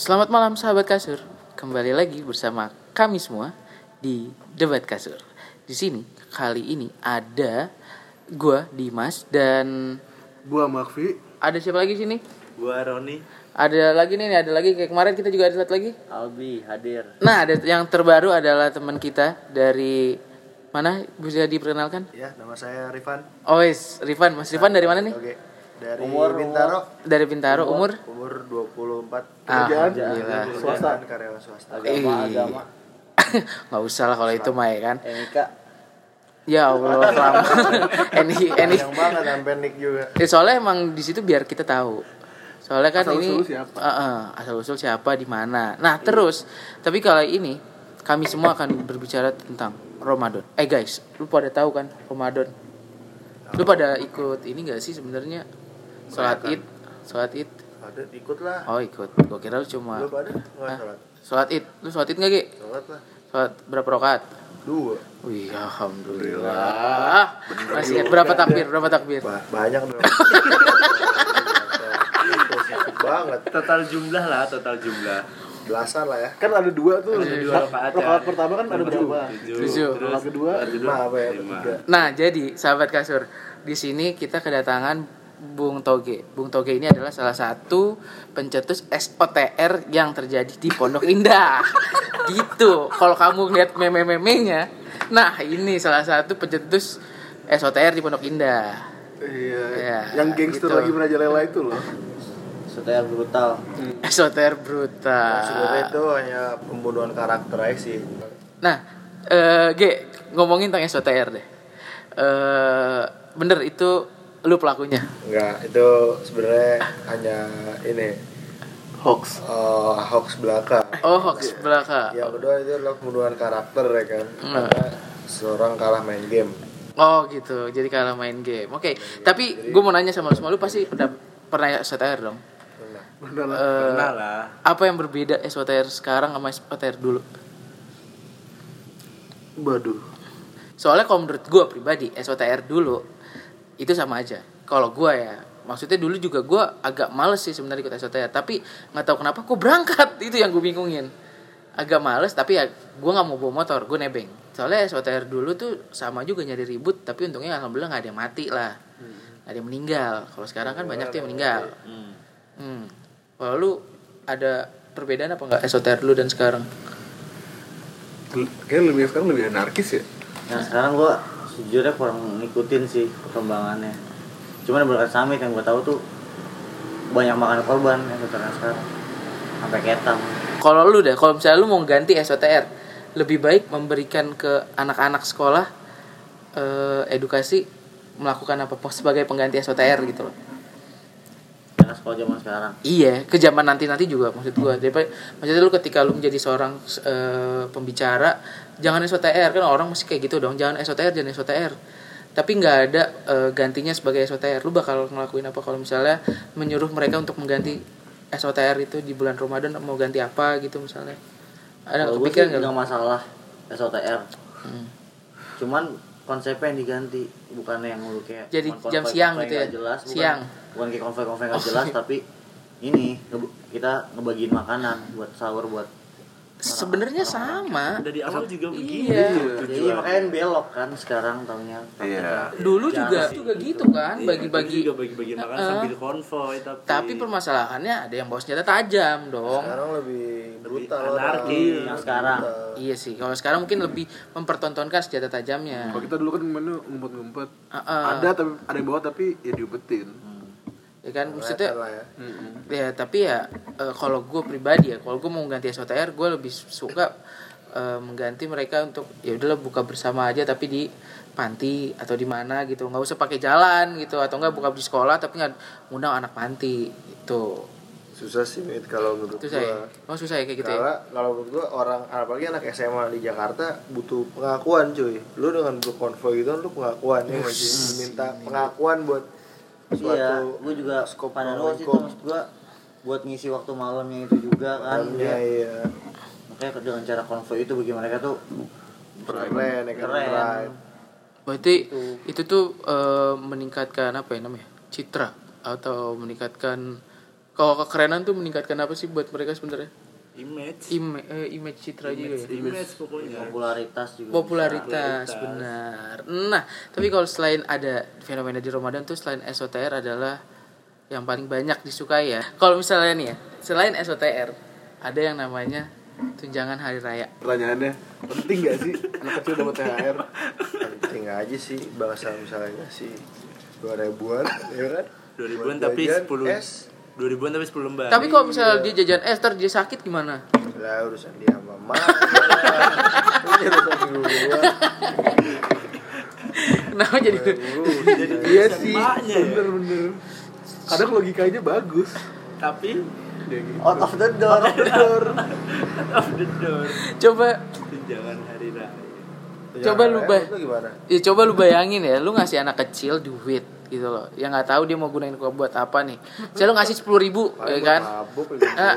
Selamat malam sahabat kasur. Kembali lagi bersama kami semua di Debat Kasur. Di sini kali ini ada gua Dimas dan Gua Makfi. ada siapa lagi sini? Gua Roni Ada lagi nih, ada lagi kayak kemarin kita juga ada lagi. Albi hadir. Nah, ada yang terbaru adalah teman kita dari mana bisa diperkenalkan? Ya, nama saya Rifan. Oh, yes, Rifan. Mas Rifan dari mana nih? Oke. Dari Umur, Bintaro. Dari Bintaro, umur? Umur 24. Ah, Kerjaan alhamdulillah. swasta, karyawan swasta. Eh, Agama, agama. nggak usah lah kalau itu mah ya kan. Enika. Ya Allah, lama. Ini ini Yang banget sampai Nick juga. Ya, soalnya emang di situ biar kita tahu. Soalnya kan ini Asal-usul siapa? Heeh, asal usul siapa di mana. Nah, terus tapi kali ini kami semua akan berbicara tentang Ramadan. Eh guys, lu pada tahu kan Ramadan? Lu pada ikut ini gak sih sebenarnya? Salat Id, salat Id. Ada ikut lah. Oh, ikut. Gua kira lu cuma Lu pada enggak Hah? salat. salat Id. Lu salat Id enggak, Ge? Salat lah. Salat berapa rakaat? Dua. Wih, alhamdulillah. Masih berapa takbir? Berapa takbir? Ba- banyak dong. Banget. Total jumlah lah, total jumlah. Belasan lah ya. Kan ada dua tuh. Ada dua rakaat ya. Rakaat pertama kan ada berapa? Tujuh. Terus Rakaat kedua lima apa ya? Nah, jadi sahabat kasur, di sini kita kedatangan Bung Toge. Bung Toge ini adalah salah satu pencetus SOTR yang terjadi di Pondok Indah. gitu. Kalau kamu lihat meme-memenya, nah ini salah satu pencetus SOTR di Pondok Indah. Iya. Ya, Yang gangster gitu. lagi merajalela itu loh. Setelah brutal. SOTR Nah, brutal. sebenarnya itu hanya pembunuhan karakter aja sih. Nah, eh G, ngomongin tentang SOTR deh. Eh bener itu lu pelakunya. Enggak, itu sebenarnya hanya ini Hoax. eh, hoax belaka. Oh, hoax belaka. Yang kedua itu adalah pembunuhan karakter ya kan. Hmm. Karena seorang kalah main game. Oh gitu, jadi kalah main game. Oke, tapi gue mau nanya sama lu semua, lu pasti udah pernah SOTR dong? Pernah. Eh, Pernah lah. apa yang berbeda SOTR sekarang sama SOTR dulu? Waduh. Soalnya kalau menurut gue pribadi SOTR dulu itu sama aja. Kalau gue ya, maksudnya dulu juga gue agak males sih sebenarnya ikut SOTR. Tapi nggak tahu kenapa kok berangkat itu yang gue bingungin. Agak males tapi ya gue nggak mau bawa motor, gue nebeng. Soalnya SOTR dulu tuh sama juga nyari ribut, tapi untungnya alhamdulillah nggak ada yang mati lah, nggak ada yang meninggal. Kalau sekarang kan banyak tuh yang meninggal. Hmm. Hmm. Kalau lu ada perbedaan apa enggak SOTR dulu dan sekarang? Kayaknya lebih sekarang lebih anarkis ya. Nah sekarang gua sejujurnya kurang ngikutin sih perkembangannya. Cuman berkat Samit yang gua tahu tuh banyak makan korban yang sekarang sekarang sampai ketam. Kalau lu deh, kalau misalnya lu mau ganti SOTR, lebih baik memberikan ke anak-anak sekolah eh, edukasi melakukan apa sebagai pengganti SOTR gitu loh. Sekolah zaman sekarang. Iya, ke zaman nanti-nanti juga maksud gua. Daripada maksudnya lu ketika lu menjadi seorang eh, pembicara, jangan SOTR kan orang masih kayak gitu dong. Jangan SOTR, jangan SOTR. Tapi nggak ada eh, gantinya sebagai SOTR. Lu bakal ngelakuin apa kalau misalnya menyuruh mereka untuk mengganti SOTR itu di bulan Ramadan mau ganti apa gitu misalnya. Ada Kalau sih kepikiran nggak masalah SOTR. Hmm. Cuman konsepnya yang diganti bukan yang lu kayak Jadi cuman jam konvoy- siang konvoy gitu ya? jelas, bukan, Siang. bukan kayak konvoy-konvoy nggak Oh, jelas iya. tapi ini kita ngebagiin makanan buat sahur buat Sebenarnya sama. dari awal juga begitu Iya. jadi makanya belok kan sekarang taunya Iya. Dulu juga sih. juga gitu kan, Iya, bagi-bagi. juga bagi-bagi makan Heeh. sambil konvoy tapi Tapi permasalahannya ada yang bawa senjata tajam dong. Sekarang lebih brutal anarki. yang sekarang Iya sih, kalau sekarang mungkin lebih mempertontonkan senjata tajamnya. Kalau kita dulu kan mainnya ngumpet-ngumpet. Heeh. Ada tapi ada yang bawa tapi ya diumpetin. Ya kan maksudnya ya. ya tapi ya eh, kalau gue pribadi ya, kalau gue mau ganti SOTR, gue lebih suka eh, mengganti mereka untuk ya udahlah buka bersama aja tapi di panti atau di mana gitu nggak usah pakai jalan gitu atau enggak buka di sekolah tapi nggak ngundang anak panti itu Susah sih Mit, kalau menurut itu saya gua. oh susah ya kayak gitu ya Karena kalau menurut gua orang apalagi anak SMA di Jakarta butuh pengakuan cuy. Lu dengan berkonvoy gitu lu pengakuan ya nggak sih? Minta pengakuan buat suatu iya gue juga skop pada lu sih itu maksud gue buat ngisi waktu malamnya itu juga kan Iya iya. makanya dengan cara konvoy itu bagi mereka tuh Keren ya kan Keren. keren. berarti itu tuh eh, meningkatkan apa ya namanya citra atau meningkatkan Kalau kekerenan tuh meningkatkan apa sih buat mereka sebenarnya? Image. Ima- eh, image citra juga image, ya. image pokoknya. Popularitas juga popularitas Popularitas. benar. Nah tapi kalau selain ada fenomena di Ramadan tuh selain SOTR adalah yang paling banyak disukai ya. Kalau misalnya nih ya selain SOTR ada yang namanya tunjangan hari raya. Pertanyaannya, penting gak sih? Anak kecil dapat THR? penting aja sih bahasa misalnya ngasih dua ribuan ya kan? Dua ribuan tapi sepuluh dua ribuan tapi sepuluh lembar. Tapi kalau misalnya dia jajan es ntar dia sakit gimana? Lah urusan dia sama ini urusan gua? kenapa jadi jadi Iya sih, emaknya ya. bener-bener. Kadang logikanya bagus. Tapi gitu. out of the door of the door. Coba tunjangan hari raya. Coba lu, Bay. Itu gimana? Ya coba lu bayangin ya lu ngasih anak kecil duit gitu loh yang nggak tahu dia mau gunain buat apa nih Misalnya lu ngasih sepuluh ribu Paling ya buat kan mabuk Ah.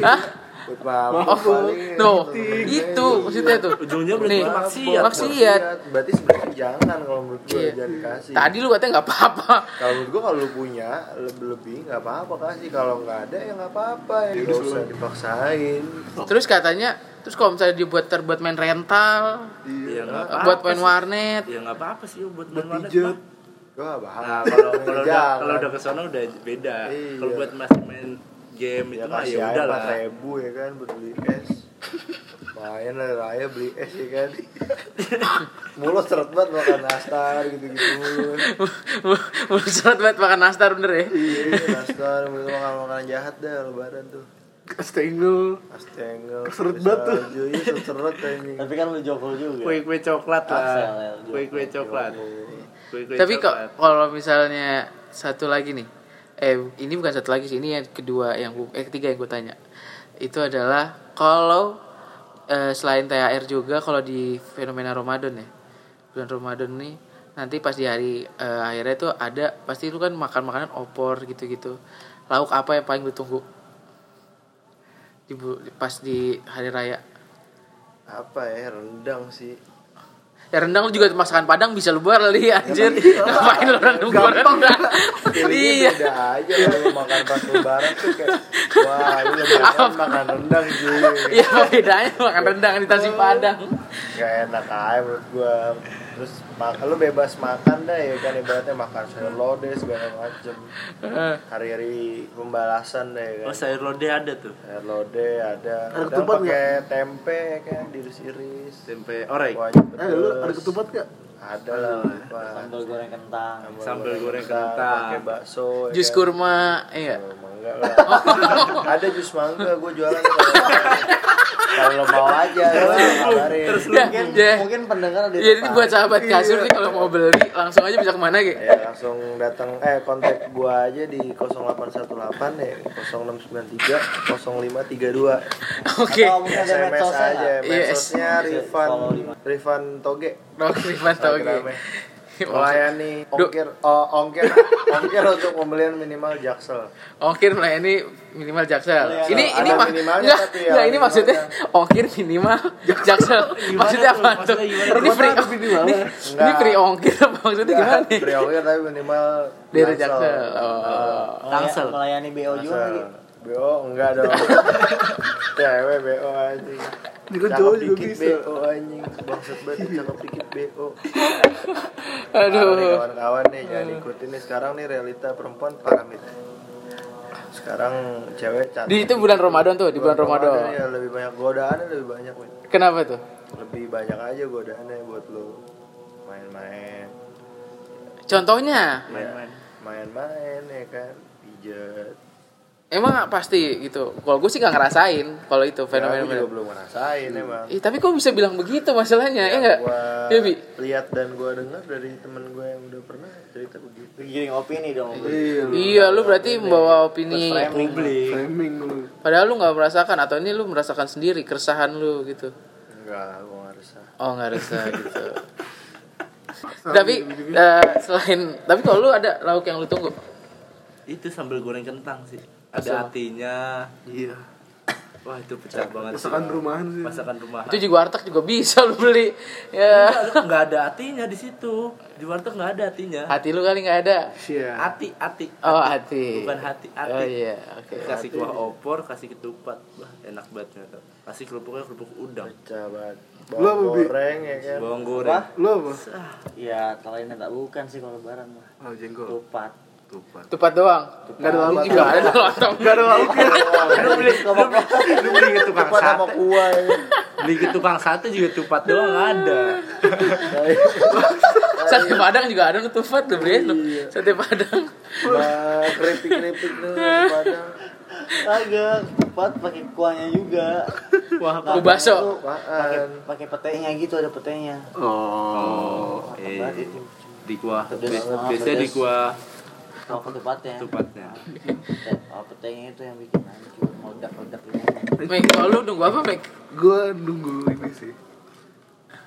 Hah? mabuk Oh, tuh, penting. itu maksudnya tuh. Ujungnya berarti Nih, maksiat. maksiat. berarti sebenarnya jangan kalau menurut gue Iya. jangan dikasih Tadi lu katanya nggak apa-apa. kalau menurut gue kalau lu punya lebih lebih nggak apa-apa kasih kalau nggak ada ya nggak apa-apa ya nggak usah dipaksain Terus katanya, terus kalau misalnya dibuat terbuat main rental, ya nggak Iya. buat apa-apa main warnet, ya nggak apa-apa sih buat Buat main warnet. Gue nggak paham nah kalau kalau udah kalau udah ke sana udah beda. Iya. kalau buat masih main game ya itu mah ya udah empat lah ribu ya kan buat beli es. Main lah raya beli es ya kan. Mulut seret banget makan nastar gitu gitu Mulut seret banget makan nastar bener ya. iya nastar mulut makan makanan jahat dah lebaran tuh. Stengel Astengel Seret banget tuh. iya seret anjing. Tapi kan lu jokol juga. Kue kue coklat lah. Ya, kue kue coklat Tapi kok coklat kalau misalnya satu lagi nih, eh ini bukan satu lagi sih, ini yang kedua yang gua- eh ketiga yang gue tanya. Itu adalah kalau eh, selain THR juga kalau di fenomena Ramadan ya. Bulan Ramadan nih nanti pas di hari eh, akhirnya tuh ada pasti itu kan makan makanan opor gitu-gitu. Lauk apa yang paling lu tunggu? Di, pas di hari raya. apa ya rendang sih Ya rendang lu juga masakan Padang bisa lu beli anjir. Ngapain lu rendang gua rendang? Feelingnya Iya. beda aja kalau makan pas lebaran tuh kayak wah ini lebaran makan rendang cuy Iya bedanya makan rendang di Tasik Padang? gak enak aja menurut gua terus makan lu bebas makan dah ya kan ibaratnya makan sayur lodeh segala macem. Eh, hari-hari pembalasan deh ya oh kan sayur lodeh ada tuh? Sayur lodeh ada. Ada ada ketupat pakai tempe ya kan diiris-iris. Tempe orek? Eh lu ada ketupat gak? ada lah sambal goreng kentang. Sambal goreng kentang. pakai bakso ya Jus kan. kurma, iya. Oh, mangga lah. ada jus mangga gue jualan kalau lo mau aja lo kabarin Ya, mungkin ya. mungkin pendengar ada Ya ini buat sahabat kasur nih kalau mau beli langsung aja bisa ke mana gitu? ya langsung datang eh kontak gua aja di 0818 ya 0693 0532 Oke. Atau mungkin ada SMS medsosnya aja nggak? Yes. medsosnya Bisa Rifan follow di mana? Rifan Toge Melayani ongkir oh, ongkir ongkir untuk pembelian minimal jaksel Ongkir melayani minimal jaksel. Iya, Ini ada ini mah enggak, tapi ya, enggak, ini maksudnya ongkir minimal jaksel. Maksudnya apa tuh? Ini free ini, ini free ongkir maksudnya gimana nih? Beri ongkir tapi minimal Dari jaksel. Oh. Tangsel. melayani BO juga. BO enggak dong. Cewek BO anjing. Kan Cakep cowok juga bisa. BO anjing. Bangsat banget cakep dikit BO. Aduh. Nih kawan-kawan nih jangan ikutin nih. Sekarang nih realita perempuan parah nih sekarang cewek cantik. Di itu bulan Ramadan tuh, di bulan Ramadan. ya lebih banyak godaannya lebih banyak Win. Kenapa tuh? lebih banyak aja godaannya buat lo main-main. Contohnya, main-main main-main ya kan? Pijet emang pasti gitu. Kalau gue sih nggak ngerasain kalau itu fenomena fenomena. juga belum ngerasain emang Ih, tapi kok bisa bilang begitu masalahnya? Ya enggak? gua Ya, Bi. lihat dan gua dengar dari temen gue yang udah pernah cerita begitu giring opini dong Iya lu. Iya, lu berarti membawa opini publik Framing lu. Padahal lu nggak merasakan atau ini lu merasakan sendiri keresahan lu gitu. enggak gua nggak resah Oh nggak resah gitu. tapi eh, selain tapi kalau lu ada lauk yang lu tunggu? itu sambal goreng kentang sih ada Asal. hatinya Iya. Wah itu pecah banget. sih. Masakan rumahan sih. Masakan rumahan. Itu juga warteg juga bisa lu beli. Ya. Enggak, nggak ada hatinya di situ. Di warteg nggak ada hatinya. Hati lu kali nggak ada. Iya. Hati, hati. Oh, hati. Bukan hati, hati. Oh iya, oke. Kasih kuah opor, kasih ketupat. Wah, enak banget ternyata. Kasih kerupuknya kerupuk udang. Pecah banget. Lu Bawang apa, Bi? goreng ya kan. Bawang goreng. Lu apa? ya kalau ini tak bukan sih kalau lebaran mah Oh, jengkol. tupat Tupat. Tupat doang. Enggak ada lauk. juga ada lontong. Enggak ada lauknya. Lu beli, lu, beli ke tukang Tupat sama sate. kuah ya. Beli ke tukang sate juga tupat doang ada. Sate Padang juga ada tupat lu beli lu. Sate Padang. Bah, keripik-keripik tuh padang. agak tupat pakai kuahnya juga Wah, Kuah bakso. pakai pakai petenya gitu ada petenya Oh. eh, Berarti itu di kuah. Biasanya di kuah kalau ketupatnya tupatnya. Eh, kalau petenya itu yang bikin hancur meledak meledak gitu Mek, kalau lu nunggu apa, Mek? Gua nunggu ini sih.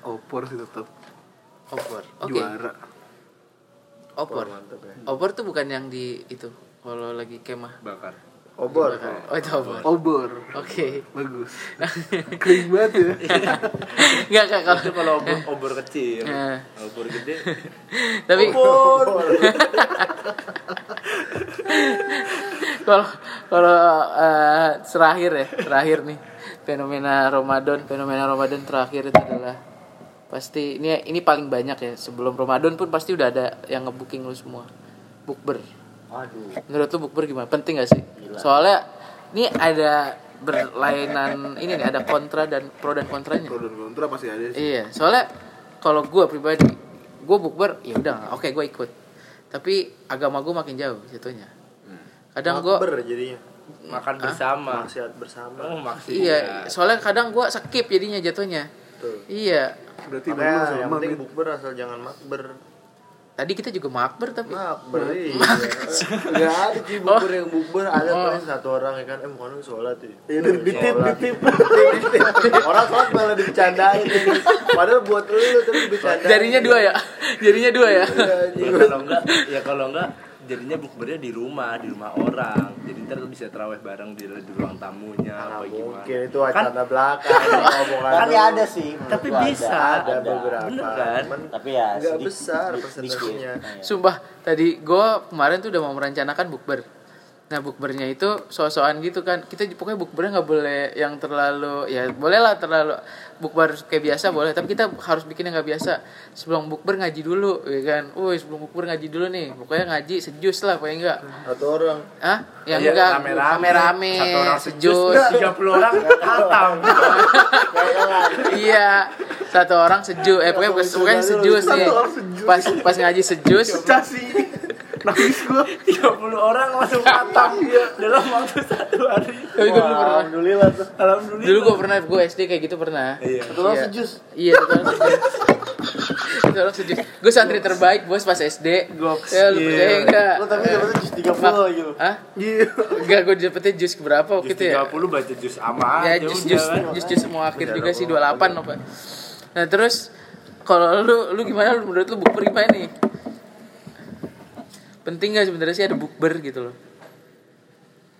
Opor sih tetap Opor. Oke. juara. Opor. Mantep ya. Opor tuh bukan yang di itu kalau lagi kemah. Bakar. Obor. Oh, itu opor. Obor. Oke. Bagus. Kering banget ya. Enggak, enggak kalau Itu kalau obor, obor kecil. Eh. Obor gede. tapi kalau kalau eh, terakhir ya terakhir nih fenomena Ramadan fenomena Ramadan terakhir itu adalah pasti ini ini paling banyak ya sebelum Ramadan pun pasti udah ada yang ngebooking lu semua bukber waduh menurut lu bukber gimana penting gak sih soalnya ini ada berlainan ini nih ada kontra dan pro dan kontranya Pro dan kontra pasti ada sih. Iya, soalnya kalau gue pribadi, gue bukber, ya udah, oke gue ikut. Tapi agama gue makin jauh jatuhnya. Kadang gue, jadinya. Makan bersama. Maksiat bersama. Oh, maksudnya. iya, soalnya kadang gue skip jadinya jatuhnya. Tuh. Iya, Berarti Makanya yang sama penting bukber asal jangan makber. Tadi kita juga makber tapi. Makber iya. Enggak ada sih bukber yang bukber ada paling satu orang ya kan. Eh bukan sholat ya. Ya, di- ditip, ditip. Orang sholat malah dibicarain ya. Padahal buat lu tapi dibicarain. Jarinya dua ya, jarinya dua ya. Iya, Ya kalau enggak, ya kalau enggak jadinya bukbernya di rumah, di rumah orang. Jadi ntar lu bisa terawih bareng di, di ruang tamunya Nah, apa gimana. mungkin itu belakang omongan kan lu. ya ada sih Tapi bisa. ada, ada. beberapa Bener kan? Tapi ya nggak sedikit- besar persentasenya. Sumpah, tadi gue kemarin tuh udah mau merencanakan bukber. Nah bukbernya itu so-soan gitu kan. Kita pokoknya bukbernya nggak boleh yang terlalu ya boleh lah terlalu bukber kayak biasa boleh. Tapi kita harus bikin yang nggak biasa. Sebelum bukber ngaji dulu, ya kan. Woi sebelum bukber ngaji dulu nih. Pokoknya ngaji sejus lah, pokoknya enggak. satu orang Hah? Yang Iya, enggak rame-rame. Satu orang sejus. sejus, 30 orang hatam. iya. Satu orang sejus. Eh pokoknya pokoknya sejus nih. Pas pas ngaji sejus. Nangis gua. 30 orang langsung hatam dalam waktu satu hari. Gue dulu Wah, pernah. alhamdulillah tuh Alhamdulillah. Dulu gue pernah, gue SD kayak gitu pernah. Iya. Satu orang Iya. sejus Iya, orang sejus. Gue santri terbaik bos pas SD. Goks. Ya, lu Iya. percaya enggak? lu tapi dapetnya jus 30 gitu Hah? Iya. Enggak, gue dapetnya jus berapa waktu Jus itu ya? 30 baca jus sama Ya, aja jus jus kan. jus jus semua akhir juga sih 28 apa. Nah, terus kalau lu lu gimana lu menurut lu bukber gimana nih? Penting gak sebenarnya sih ada bukber gitu loh?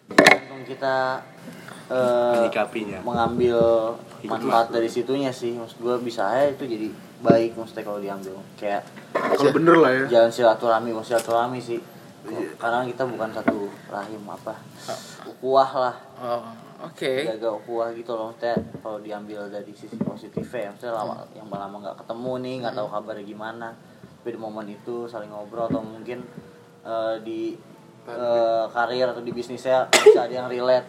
tergantung kita Menyikapinya. mengambil manfaat dari situnya sih. Maksud gua bisa aja itu jadi baik maksudnya kalau diambil. Kayak Kalau bener lah ya. jalan silaturahmi mau silaturahmi sih. Karena kita bukan satu rahim apa ukuah lah. Oh, oke. jaga ukuah gitu loh maksudnya kalau diambil dari sisi positifnya ya maksudnya lama yang lama nggak ketemu nih nggak tahu kabarnya gimana. Tapi di momen itu saling ngobrol atau mungkin eh, di eh, karir atau di bisnisnya bisa ada yang relate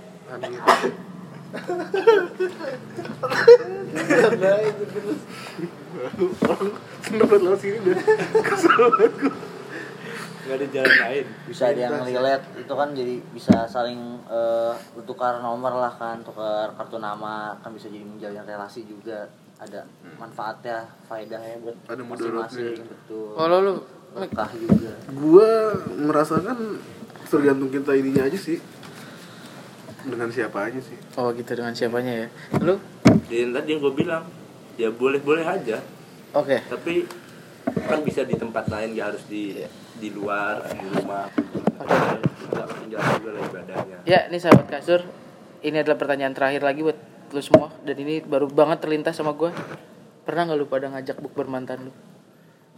Seneng banget lewat sini deh. Kesel banget gua. Enggak ada jalan lain. bisa ada yang relate itu kan jadi bisa saling eh, bertukar nomor lah kan tukar kartu nama kan bisa jadi menjalin relasi juga ada manfaatnya faedahnya buat Ada masing-masing betul Kalau lu berkah juga Gua merasakan tergantung kita ininya aja sih. Dengan siapa aja sih. Oh gitu dengan siapanya ya. Lu? Dan tadi yang gue bilang, ya boleh-boleh aja. Oke. Tapi kan bisa di tempat lain gak harus di di luar di rumah nggak juga lah ibadahnya Ya, ini sahabat kasur ini adalah pertanyaan terakhir lagi buat lu semua dan ini baru banget terlintas sama gue pernah nggak lu pada ngajak bukber mantan lu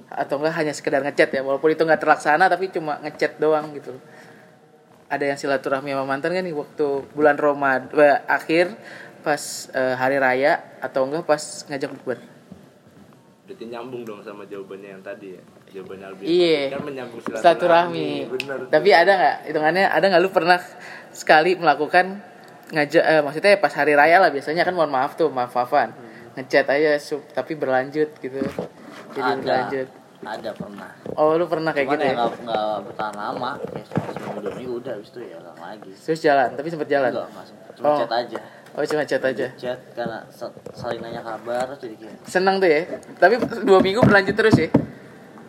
atau enggak hanya sekedar ngechat ya walaupun itu nggak terlaksana tapi cuma ngechat doang gitu ada yang silaturahmi sama mantan kan nih waktu bulan Ramadan akhir pas eh, hari raya atau enggak pas ngajak bukber Berarti nyambung dong sama jawabannya yang tadi ya. Jawabannya Albi. Iya. Kan menyambung silaturahmi. Tapi ada nggak hitungannya ada nggak lu pernah sekali melakukan ngajak eh, maksudnya pas hari raya lah biasanya kan mohon maaf tuh maaf maafan ngechat aja sup tapi berlanjut gitu. Jadi ada. berlanjut. Ada pernah. Oh lu pernah kayak cuman gitu ya ya? nggak nggak bertahan lama. Ya cuma seminggu dua minggu udah habis itu ya hilang lagi. Terus jalan tapi sempat jalan? Enggak, nggak sempet. cuma Oh. chat aja. Oh cuma chat aja? Chat karena sa- saling nanya kabar terus jadi kayak senang tuh ya? Tapi dua minggu berlanjut terus ya?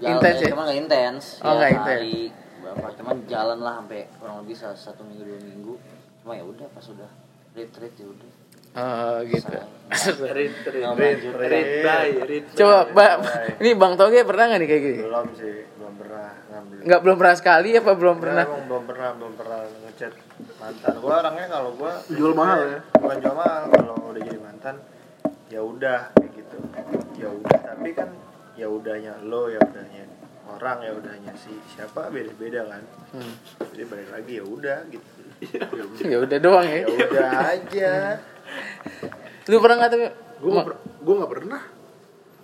Jalan Intens ya? cuman nggak intens. Oh, ya, nggak intens. hari berapa cuman jalan lah sampai kurang lebih sa- satu minggu dua minggu. Cuma ya udah pas udah retreat ya udah oh gitu. Read, read, Nggak read, lanjut. read, bye, read, coba ini bang toge pernah nggak nih kayak gini? Belum sih belum pernah ngambil. Nggak belum pernah sekali apa belum pernah? emang belum pernah belum pernah ngechat mantan. Gua orangnya kalau gua Jual mahal ya? bukan jual mahal kalau udah jadi mantan ya udah kayak gitu. Ya udah tapi kan ya udahnya lo ya udahnya orang ya udahnya si siapa beda beda kan. Hmm. jadi balik lagi ya udah gitu. Ya udah doang ya. Ya udah aja lu pernah nggak tuh gue nggak gua nggak pernah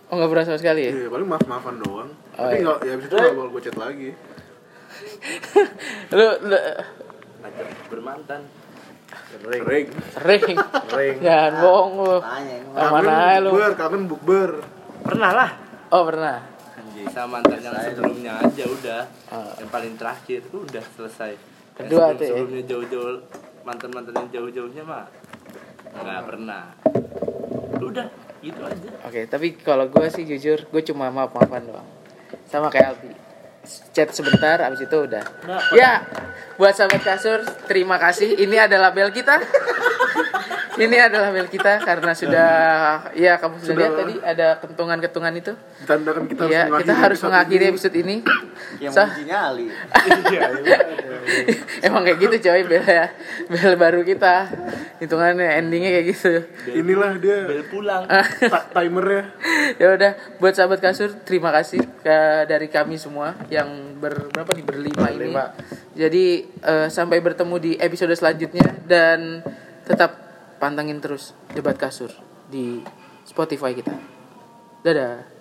oh nggak pernah sama sekali ya Iya, paling maaf maafan doang Oh, tapi iya. nggak ya abis itu nggak bakal gue chat lagi lu, lu Ngajak bermantan. sering sering sering sering jangan bohong lu tanya ini Ah, mana aja lu bukber kangen bukber Pernah lah. oh pernah Anjay, sama mantan yang sebelumnya aja udah. Ah. Yang paling terakhir udah selesai. Kedua tuh ya? sebelumnya jauh-jauh mantan-mantan yang jauh-jauhnya mah nggak pernah. Udah, gitu aja. Oke, tapi kalau gue sih jujur, gue cuma maaf maafan doang. Sama kayak Albi. Chat sebentar, abis itu udah. Ya, buat sahabat kasur, terima kasih. Ini adalah bel kita. Ini adalah bel kita karena sudah, ya kamu sudah, Sudah. lihat tadi ada kentungan-kentungan itu. ditandakan kita Iya, kita harus mengakhiri episode ini. yang Sah. menguji nyali Emang kayak gitu coy, bel ya. Bel baru kita. Hitungannya endingnya kayak gitu. inilah dia Bel pulang. ta- timernya ya udah buat sahabat kasur terima kasih ke dari kami semua yang ber berapa nih berlima, ini Berlima. jadi eh, sampai bertemu di episode selanjutnya dan tetap pantengin terus debat kasur di Spotify kita. Dadah